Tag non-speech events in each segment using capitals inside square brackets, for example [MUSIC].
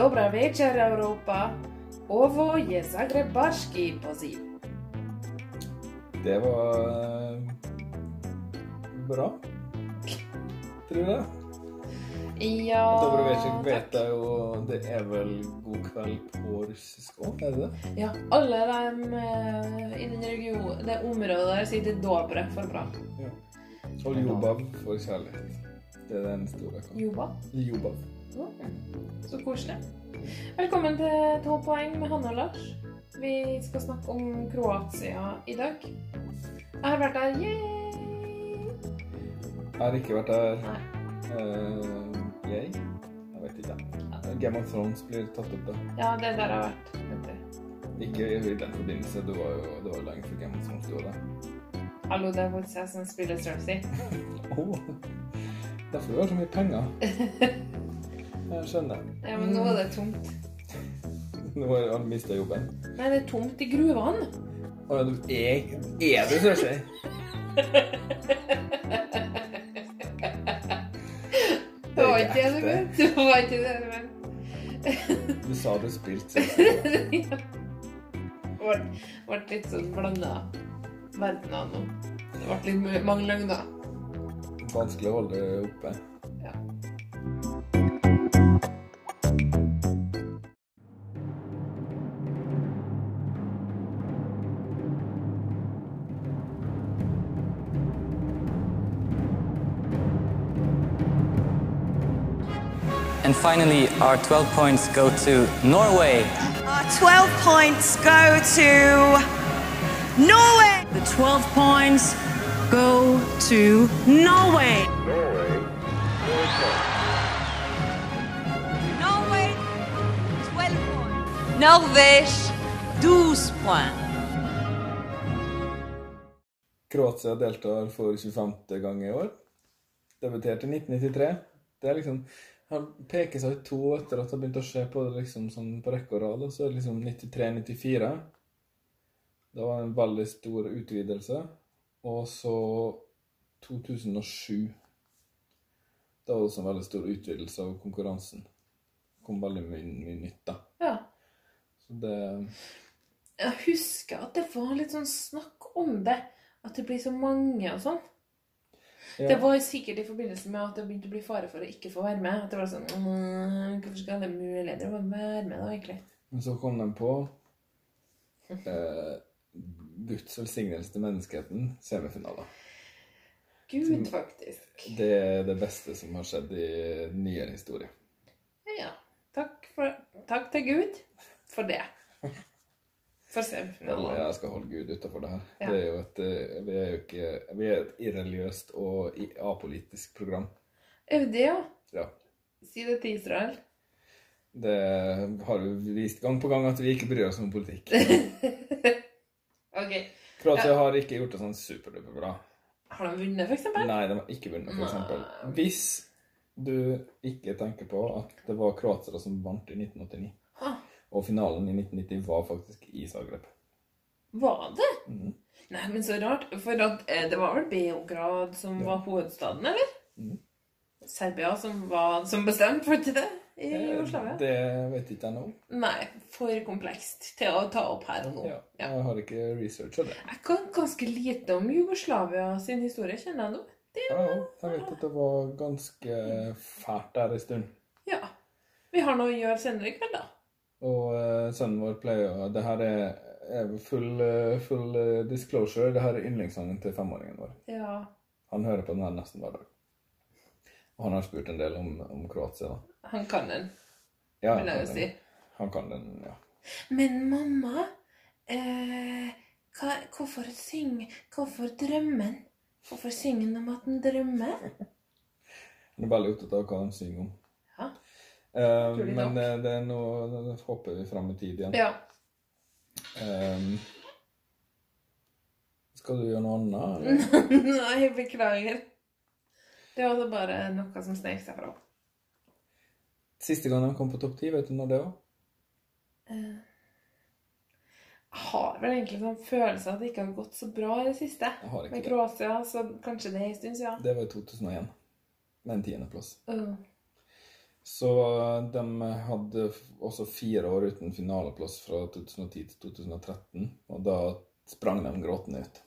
Dobra večer, Europa. Ovo je zagrebaški poziv. Det var eh, bra. Tror det? Ja Dobro večer vet jeg jo Det er vel god kveld på russisk òg, er det det? Ja, alle de eh, i den regionen, det området der sier det dobre for bra. Og Jobav for kjærlighet. Det er den store. Jobab? Jobav. Så koselig. Velkommen til 12 poeng med Hanne og Lars. Vi skal snakke om Kroatia i dag. Jeg har vært der. Yay! Jeg har ikke vært der. Nei. Uh, jeg? Jeg vet ikke. Game of Thrones blir tatt opp, da. Ja, det er der jeg har vært. vet du. Ikke i den forbindelse. Det var jo det var lenge før Game of Thrones du var der. Hallo, det er faktisk jeg som spiller Cersei. [LAUGHS] Oh. Derfor du har så mye penger. [LAUGHS] Jeg skjønner. Ja, men nå er det tomt. [LAUGHS] Nå har han mista jobben. Nei, det er tomt i gruvene. Å ja, du er, er du sier. [LAUGHS] Det var ikke det du mente. [LAUGHS] Det var ikke det du mente. Du sa du spilte. Det ble, ble litt sånn blanda verdener nå. Det ble litt mange løgner. Vanskelig å holde det oppe. Ja. And finally, our 12 points go to Norway. Our 12 points go to Norway. The 12 points go to Norway. Norway, 12 points. Norvège, 12 points. Kroatia deltar for 25. gang i år. Debuterte i 1993. Det er liksom Han peker seg ut to etter at han begynte å se på det liksom sånn på rekke og rad. Så er det liksom 93-94. Det var en veldig stor utvidelse. Og så 2007. Det var også en veldig stor utvidelse av konkurransen. Det kom veldig mye, mye nytt, da. Ja. Så det Jeg husker at det var litt sånn snakk om det. At det blir så mange og sånn. Ja. Det var sikkert i forbindelse med at det begynte å bli fare for å ikke få være med. At det var sånn «Mm, Hvorfor skal alle muligheter være med, da, egentlig? Men så kom de på eh, Guds velsignelse til menneskeheten, semifinaler. Gud, faktisk. Det er det beste som har skjedd i nyere historie. Ja. Takk, for, takk til Gud for det. For semifinalen. jeg skal holde Gud utafor det her. Ja. Det er jo et, eh, vi er jo ikke Vi er et irreligiøst og apolitisk program. Er det det, ja? Ja. Si det til Israel. Det har vi vist gang på gang at vi ikke bryr oss om politikk. [LAUGHS] ok. Kroatia har ikke gjort det sånn superduper bra. Har de vunnet, eksempel? Nei, de har ikke vunnet, eksempel. Hvis du ikke tenker på at det var kroatere som vant i 1989, Ah, og finalen i 1990 var faktisk i Zagreb. var det? Mm. Nei, men så rart. For at, eh, det var vel Beograd som var hovedstaden, eller? Mm. Serbia som var som bestemte, var ikke det? I Jugoslavia? Eh, Det vet ikke jeg nå. Nei, for komplekst til å ta opp her og nå. Ja, Ja. jeg har ikke researcha det. Jeg kan ganske lite om Jugoslavia sin historie, kjenner jeg nå. Det, Ja, jeg vet at det var ganske fælt der en stund. ja. Vi har noe å gjøre senere i kveld, da. Og uh, sønnen vår pleier å Det her er, er full, eh, full eh, disclosure. Det her er yndlingssangen til femåringen vår. Ja. Han hører på den her nesten hver dag. Og han har spurt en del om, om Kroatia, da. Han kan den, Ja, vil jeg jo si. den. Han kan den, ja. Men mamma, eh, hva, hvorfor synge Hvorfor drømmen? Hvorfor synger han om at han drømmer? [LAUGHS] Han er veldig opptatt av hva han synger om. Eh, men nok. det, er nå hopper vi fram i tid igjen. Ja. Um, skal du gjøre noe annet? [LAUGHS] Eller? Nei, beklager. Det var bare noe som snek seg fra. Siste gang han kom på topp ti, vet du når det var? Eh, Jeg har vel egentlig sånn følelse av at det ikke har gått så bra i det siste. Jeg har ikke Med. Kroatia, så kanskje det er en stund siden. Det var i 2001. Med en tiendeplass. Uh, så de hadde også fire år uten finaleplass fra 2010 til 2013, og da sprang de gråtende ut.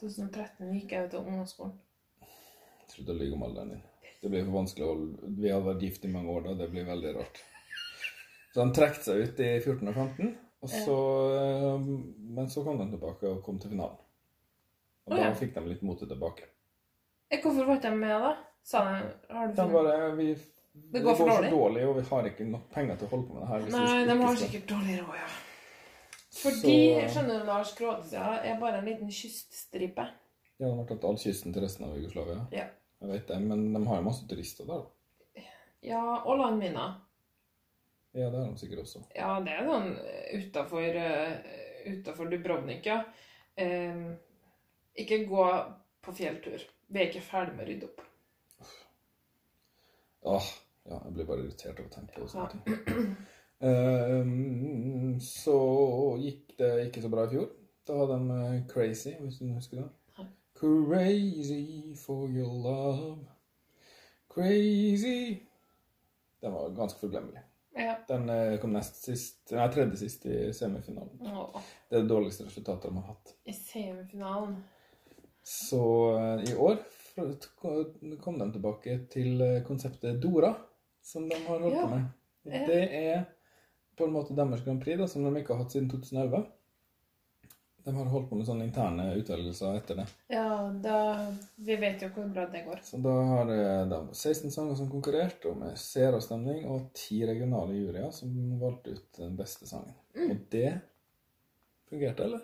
2013 gikk jeg ut av ungdomsskolen. Jeg tror det ligger om alderen din. Det blir for vanskelig å Vi hadde vært gift i mange år da, det blir veldig rart. Så de trakk seg ut i 14 og 15, og så, eh, men så kom de tilbake og kom til finalen. Og oh, ja. da fikk de litt motet tilbake. Eh, hvorfor var ikke de med, da? Sa de, har du de vi det går for dårlig. Det går så dårlig, og vi har ikke nok penger til å holde på med det her. Nei, de har sikkert dårlig råd, ja. Fordi, så, skjønner du, Lars, Kroatia er bare en liten kyststripe. Ja, de har tatt all kysten til resten av Jugoslavia. Ja. Jeg vet det, men de har jo masse turister der. Ja, og landminer. Ja, det har de sikkert også. Ja, det er sånn eh, utafor eh, utafor Dubrovnik, ja. Eh, ikke gå på fjelltur. Vi er ikke ferdig med å rydde opp. Åh, ja, jeg blir bare irritert over å og på sånne ting. Uh, så gikk det ikke så bra i fjor. Da hadde de eh, Crazy, hvis du husker det. Crazy for your love. Crazy Den var ganske forglemmelig. Ja. Den eh, kom nest sist, nei, tredje sist i semifinalen. Åh. Det er det dårligste resultatet de har hatt. I semifinalen? Så eh, i år kom de tilbake til konseptet Dora som de har holdt på med. Det er på en måte deres Grand Prix, da, som de ikke har hatt siden 2011. De har holdt på med sånne interne utvelgelser etter det. Ja, da, vi vet jo hvor bra det går. Så da har eh, de 16 sanger som konkurrerte, og med seeravstemning og ti regionale juryer som valgte ut den beste sangen. Mm. Og det fungerte, eller?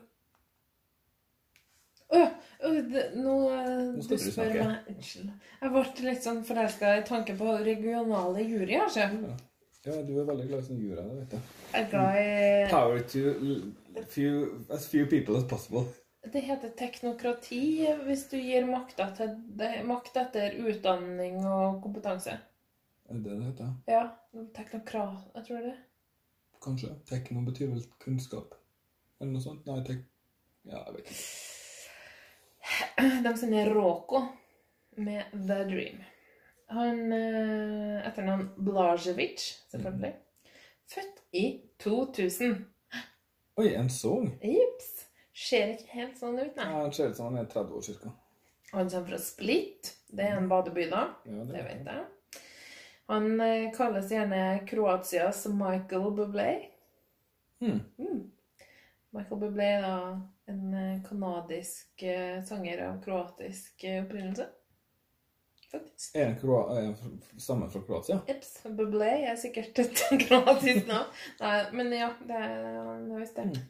øh, øh, nå, eh, nå skal du, du spør meg Unnskyld. Jeg ble litt sånn forelska i tanken på regionale juryer. Altså. Ja, ja. du er veldig glad i sånne juryer. vet jeg. jeg er glad i... Power to few, as few people as possible. Det heter teknokrati hvis du gir makt etter, makt etter utdanning og kompetanse. Er det det det heter? Ja. Teknokrat, jeg tror det. Kanskje. Tekno betyr vel kunnskap? Eller noe sånt? Nei, tek... Ja, jeg vet ikke. De sender Roko med The Dream. Han eh, etternavn Blazjevic, selvfølgelig. Mhm. Født i 2000. Oi, en song? Jips. Ser ikke helt sånn ut, nei. Ja, han ser ut som han er 30 år ca. Han kommer fra Split. Det er en badeby, da. Ja, det, det vet jeg. Han eh, kalles gjerne Kroatias Michael Bublé. Hmm. Mm. Mm. Michael Bublé er da en eh, kanadisk eh, sanger av kroatisk eh, opprinnelse. Faktisk. Er han stammer fra Kroatia? Jepps. Bublé er sikkert et [LAUGHS] kroatisk navn. Nei, men ja, det er visst det. Mm.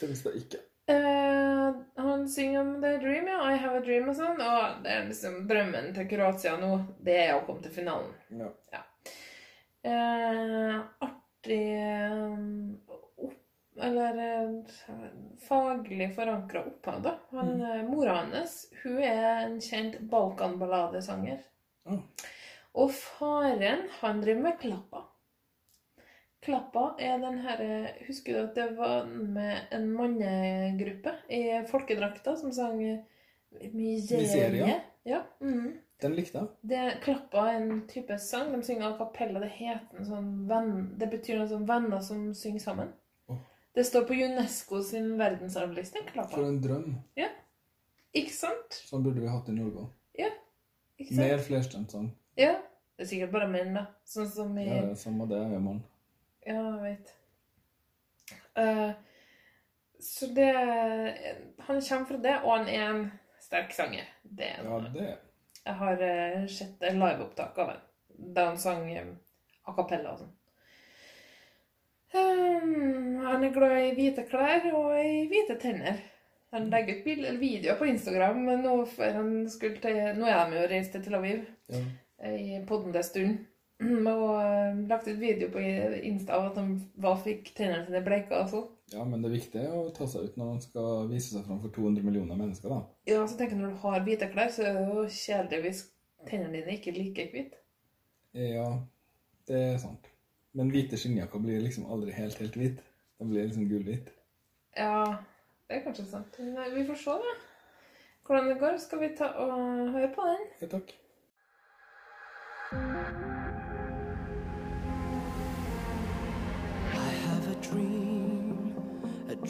Det visste jeg ikke. Uh, han synger om The Dream, ja. I Have a Dream og sånn. Og det er liksom drømmen til Kroatia nå, det er å komme til finalen. Ja. ja. Uh, artig um eller eh, faglig forankra opphav, da. Han, mm. Eh, Mora hans hun er en kjent balkanballadesanger. Mm. Og faren, han driver med klappa. Klappa er den herre eh, Husker du at det var med en mannegruppe i folkedrakta som sang Miseria? Ja. Mm. Den likte jeg. Det klappa er en type sang. De synger a cappella. Det heter en sånn venn... Det betyr noe sånn venner som synger sammen. Det står på UNESCO sin verdensarvliste. For en drøm. Ja. Ikke sant? Sånn burde vi hatt i Norge òg. Ja. Mer flerstemt sånn. Ja. Det er sikkert bare menn, da. Sånn som i Ja, det er samme det er mann. Ja, jeg vet. Uh, så det Han kommer fra det, og han er en sterk sanger. Det er ja, det. Jeg har uh, sett liveopptak av ham da han sang um, a cappella og sånn. Ehm, han er glad i hvite klær og i hvite tenner. Han legger ut videoer på Instagram nå, til, nå er de jo reist til Tel Aviv ja. i poddende stund. [CLEARS THROAT] Og ehm, lagt ut video på Insta av at han var, fikk tennene sine bleika og. Ja, men det er viktig å ta seg ut når man skal vise seg fram for 200 millioner mennesker, da. Ja, så tenker jeg når du har hvite klær, så er det jo kjedelig hvis tennene dine ikke er like hvite. Ja, det er sant. Men hvite skinnjakker blir liksom aldri helt, helt hvit. De blir liksom gullhvit. Ja, det er kanskje sant. Men eh, vi får se, da. Hvordan det går. Skal vi ta og høre på den? Ja, takk.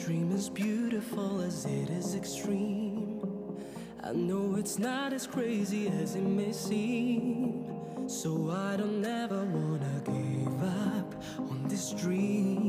Dream as beautiful as it is extreme. I know it's not as crazy as it may seem. So I don't ever want this dream.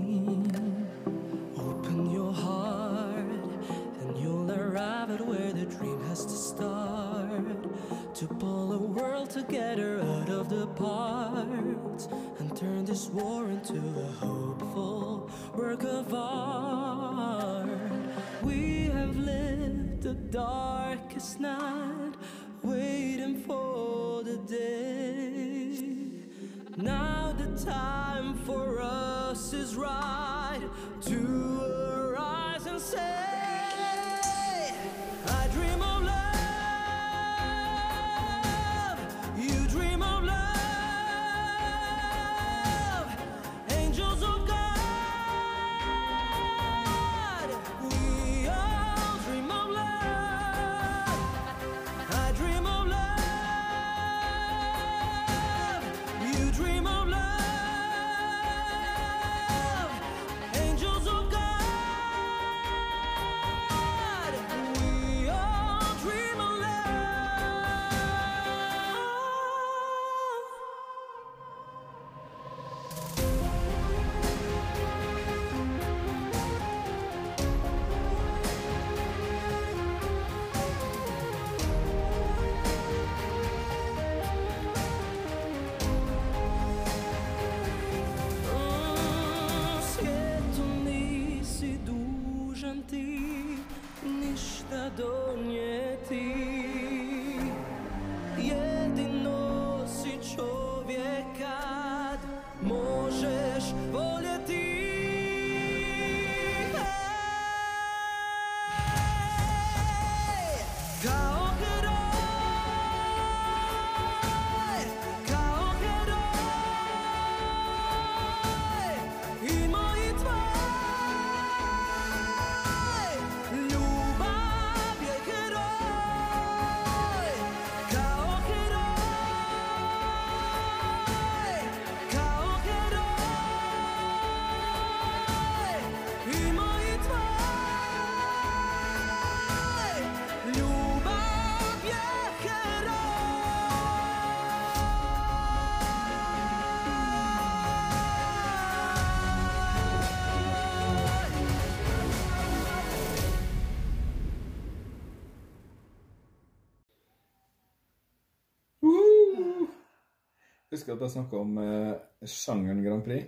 Husker at jeg snakka om eh, sjangeren Grand Prix.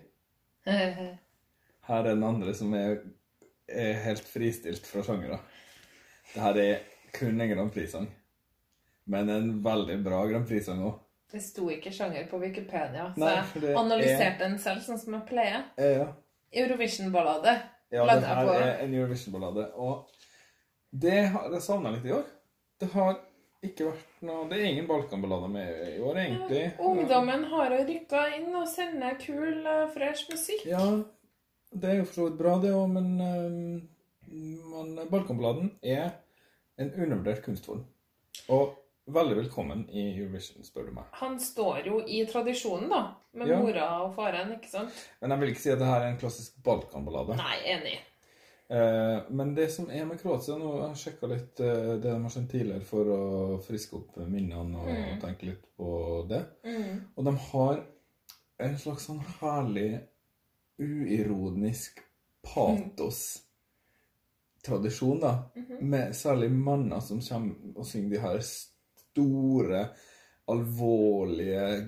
[LAUGHS] Her er den andre som er, er helt fristilt fra sjangere. Det her er kun en Grand Prix-sang. Men en veldig bra Grand Prix-sang òg. Det sto ikke sjanger på Wikipedia, så Nei, jeg er- analyserte den selv, sånn som jeg pleier. Ja. Eurovision-ballade. Ja, den det her er en Eurovision-ballade. Og det har jeg savna litt i år. Det har ikke vært noe Det er ingen balkanballader med i år, egentlig. Ungdommen har jo rykka inn og sender kul, eh, fresh musikk. Ja, det er jo for så vidt bra, det òg, men, men Balkanballaden er en undervurdert kunstform. Og veldig velkommen i Eurovision, spør du meg. Han står jo i tradisjonen, da, med Ja. mora og faren, ikke sant? Men jeg vil ikke si at det her er en klassisk Balkanballade. Nei, enig. Eh, men det som er med Kroatia nå, jeg har sjekka litt eh, det de har sendt tidligere for å friske opp minnene og Mm. tenke litt på det. Mm. Og de har en slags sånn herlig, uironisk patos-tradisjon, da. -hmm. Med særlig manner som kommer og synger de her store, alvorlige,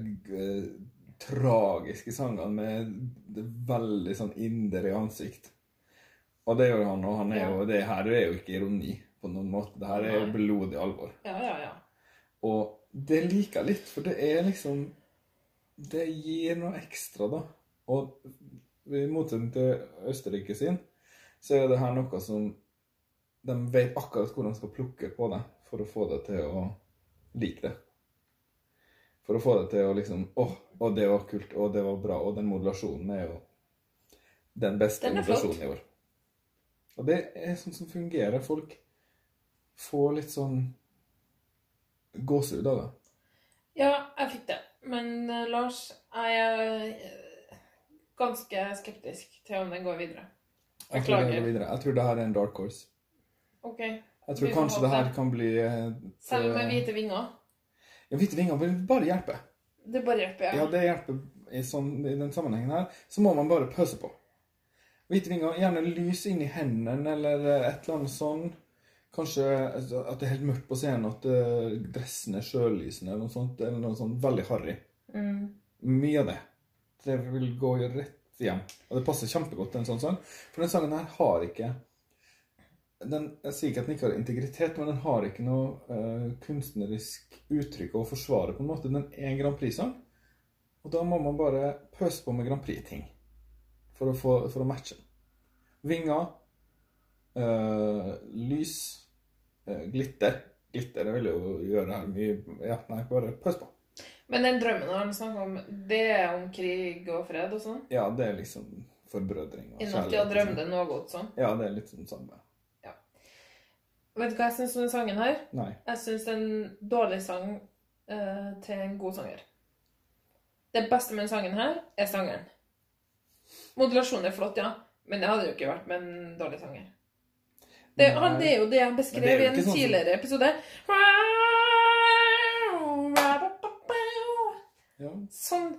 tragiske sangene med veldig sånn indre ansikt. Og det gjør han, og han er jo, det her er jo ikke ironi på noen måte. Det her er jo blodig alvor. Ja, ja, ja. Og det liker jeg litt, for det er liksom Det gir noe ekstra, da. Og i motsetning til Østerrike sin, så er det her noe som De vet akkurat hvor de skal plukke på det for å få det til å like det. For å få det til å liksom Å, å det var kult. Å, det var bra. Og den modulasjonen er jo den beste Den modulasjonen i år. Og det er sånn som fungerer. Folk får litt sånn gåsehud av det. Ja, jeg fikk det. Men eh, Lars, jeg er eh, ganske skeptisk til om den går videre. Jeg tror, det videre. jeg tror det her er en dark horse. OK. Jeg tror kanskje håpe det her kan bli et, Selv med eh, hvite vinger. Ja, hvite vinger vil bare hjelpe. Det bare hjelper, Ja, ja. det hjelper i, sånn, i den sammenhengen her. Så må man bare pøse på. Hvite vinger, gjerne lys inn i hendene eller eh, et eller annet sånn. Kanskje altså, at det er helt mørkt på scenen, at dressene dressen er sjølysende eller noe sånt. Eller noe sånt veldig harry. Mm. Mye av det. Det vil gå rett hjem. Og det passer kjempegodt til en sånn sang. For den sangen her har ikke den, Jeg sier ikke at den ikke har integritet, men den har ikke noe uh, kunstnerisk uttrykk å forsvare. på en måte. Den er en Grand Prix-sang. Og da må man bare pøse på med Grand Prix-ting for, å få- for å matche. Vinger, eh, lys, eh, glitter. Glitter jeg vil jo gjøre her mye Ja, nei, bare pøs på. Men den drømmen han snakker om, det er om krig og fred og sånn? Ja, det er liksom forbrødring og I natt ja, kjærlighet drømte noe godt sånn? Ja, det er litt sånn samme. Vet du hva jeg syns om den sangen her? Nei. Jeg syns det er en dårlig sang eh, til en god sanger. Det beste med den sangen her er sangeren. Modulasjonen er flott, ja, men det hadde jo ikke vært med en dårlig sanger. Det, han, det er jo det jeg beskrev det i en sånn tidligere episode. Ja, Sånn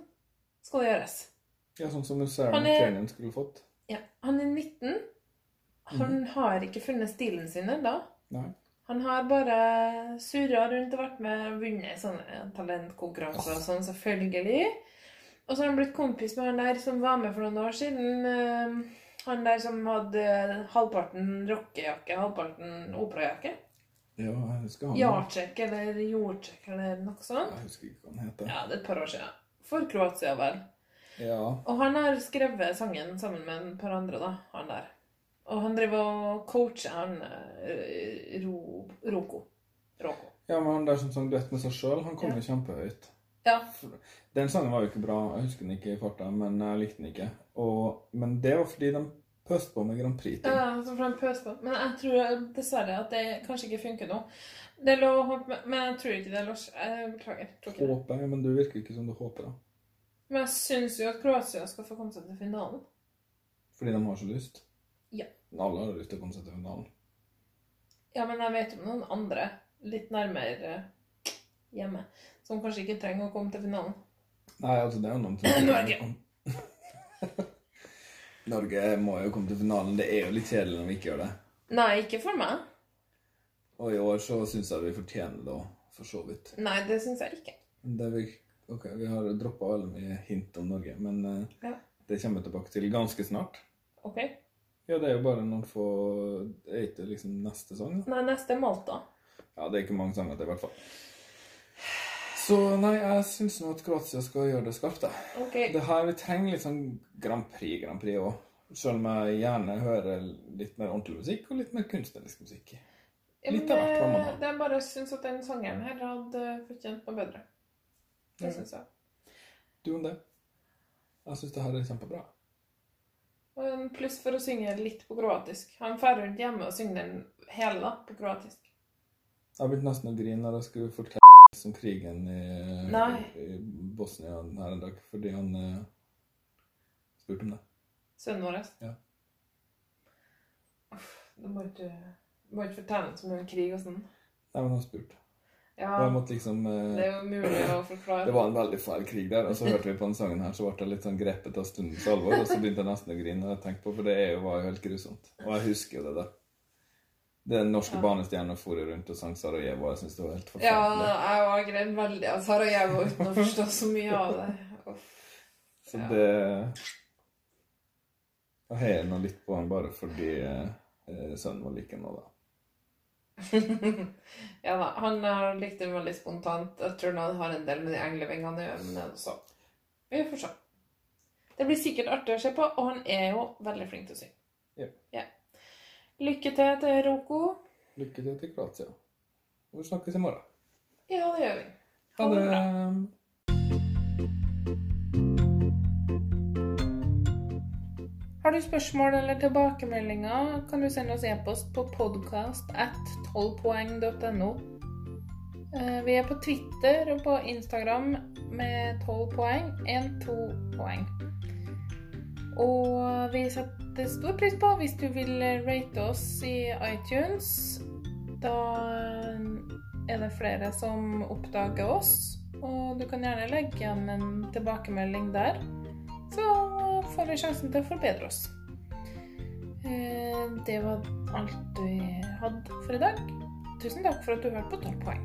skal det gjøres. ja sånn som Sarah Han er- McKiernan skulle fått. Ja. Han er 19. Han Mhm. har ikke funnet stilen sin ennå. Han har bare surra rundt og vært med og vunnet sånne talentkonkurranser og sånn, selvfølgelig. Og så har han blitt kompis med han der som var med for noen år siden. eh, Han der som hadde halvparten rockejakke, halvparten operajakke. Ja, jeg husker han. Jartsjekk eller Jordsjekk eller noe sånt. Jeg husker ikke hva han heter. Ja, det er et par år siden. For Kroatia, vel. Ja. Og han har skrevet sangen sammen med et par andre, da, han der. Og han driver og coacher han eh, Ro, Roko. Roko. ja, men han der som sang duett med seg sjøl, han kom Ja. jo kjempehøyt. Ja. Den sangen var jo ikke bra, jeg husker den ikke i farta, men jeg likte den ikke. Og, men det var fordi de pøste på med Grand Prix-ting. Ja, for de pøste på. Men jeg tror dessverre at det kanskje ikke funker nå. Det er lov å håpe, men jeg tror ikke det lov. Jeg beklager. Tror. Håper, men du virker ikke som du håper, da. Men jeg syns jo at Kroatia skal få komme seg til finalen. Fordi de har så lyst. Ja. Alle har lyst til å komme seg til finalen. Ja, men jeg vet om noen andre litt nærmere hjemme som kanskje ikke trenger å komme til finalen. Nei, altså, det er jo noen [CLEARS THROAT] ting Norge. Norge må jo komme til finalen. Det er jo litt kjedelig når vi ikke gjør det. Nei, ikke for meg. Og i år så syns jeg vi fortjener det òg, for så vidt. Nei, det syns jeg ikke. Det vi, ok, vi har droppa veldig mye hint om Norge, men eh, Ja. det kommer vi tilbake til ganske snart. OK? Ja, det er jo bare noen få Er ikke liksom neste sang? da? Nei, neste er Malta. Ja, det er ikke mange sanger til, i hvert fall. Så nei, jeg syns nå at Kroatia skal gjøre det skarpt, jeg. OK. Det her, Vi trenger litt sånn Grand Prix Grand Prix òg. Selv om jeg gjerne hører litt mer ordentlig musikk og litt mer kunstnerisk musikk. Ja, Litt av hvert man det, har. er bare syns at den sangeren her hadde fortjent noe bedre. Det Ja. syns jeg. Du om det? Jeg syns det her er kjempebra. En pluss for å synge litt på kroatisk. Han drar rundt hjemme og synger den hele på kroatisk. Jeg begynte nesten å grine når jeg skulle fortelle om krigen i, i Bosnia her en dag, fordi han eh, spurte om det. Sønnen vår. Ja. Uff, Du må ikke, du må ikke fortelle mye om krig og sånn. Nei, men han spurte. Ja, Og jeg måtte liksom eh, det er jo mulig å forklare. Det var en veldig fæl krig der, og så hørte vi på den sangen her, så ble jeg litt sånn grepet av stundens alvor, og så begynte jeg nesten å grine og jeg tenkte på, for det er jo, var jo helt grusomt. Og jeg husker jo det der. Det norske Ja. barnestjerna for rundt og sang Sarajevo, jeg synes det var helt Ja, jeg var grein veldig av Sarajevo uten å forstå så mye av det. Uff. Så ja. det Jeg heier nå litt på han bare fordi eh, eh, sønnen var like nå, da. [LAUGHS] ja da, han har likt den veldig spontant. Jeg tror han har en del med de englevingene å gjøre, men så Vi får se. Det blir sikkert artig å se på, og han er jo veldig flink til å synge. Ja. Lykke til til Roko. Lykke til til Kroatia. Og vi snakkes i morgen. Ja, det gjør vi. Ha det det. bra. Har du spørsmål eller tilbakemeldinger, kan du sende oss e-post på podcast at 12poeng.no. Eh, Vi er på Twitter og på Instagram med 12 poeng, 1-2 poeng. Og vi setter stor pris på hvis du vil rate oss i iTunes. Da er det flere som oppdager oss, og du kan gjerne legge igjen en tilbakemelding der. Så får vi sjansen til å forbedre oss. Eh, Det var alt vi hadde for i dag. Tusen takk for at du hørte på 12 poeng.